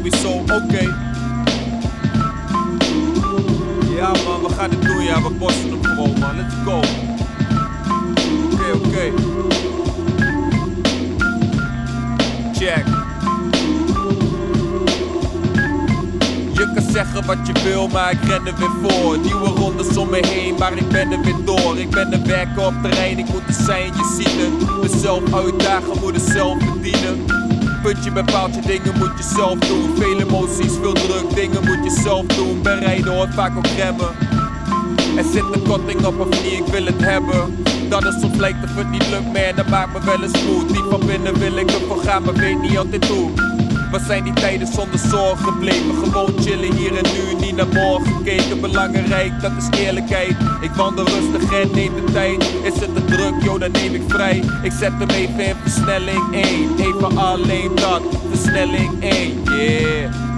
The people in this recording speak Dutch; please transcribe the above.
sowieso oké. Ja man, we gaan het doen, ja, we bossen hem gewoon man, let's go. Oké, oké. Check. Je kan zeggen wat je wil, maar ik ren er weer voor. Nieuwe rondes om me heen, maar ik ben er weer door. Ik ben er werken op terrein, ik moet er zijn, je ziet het. Mezelf uitdagen, moet het zelf verdienen. Puntje bij paaltje, dingen moet je zelf doen. Veel emoties, veel druk, dingen moet je zelf doen. Ben rijden hoort vaak ook remmen. Er zit een korting op of niet, ik wil het hebben. Dat is soms lijkt of het niet lukt meer, dat maakt me wel eens moe. Diep van binnen wil ik ervoor gaan, maar weet niet altijd hoe. Wat zijn die tijden zonder zorgen gebleven? Gewoon chillen hier en nu, niet naar morgen gekeken. Belangrijk, dat is eerlijkheid. Ik wandel rustig en neem de tijd. Is het druk, joh, dan neem ik vrij. Ik zet hem even in versnelling 1. Even alleen dat, versnelling 1, yeah.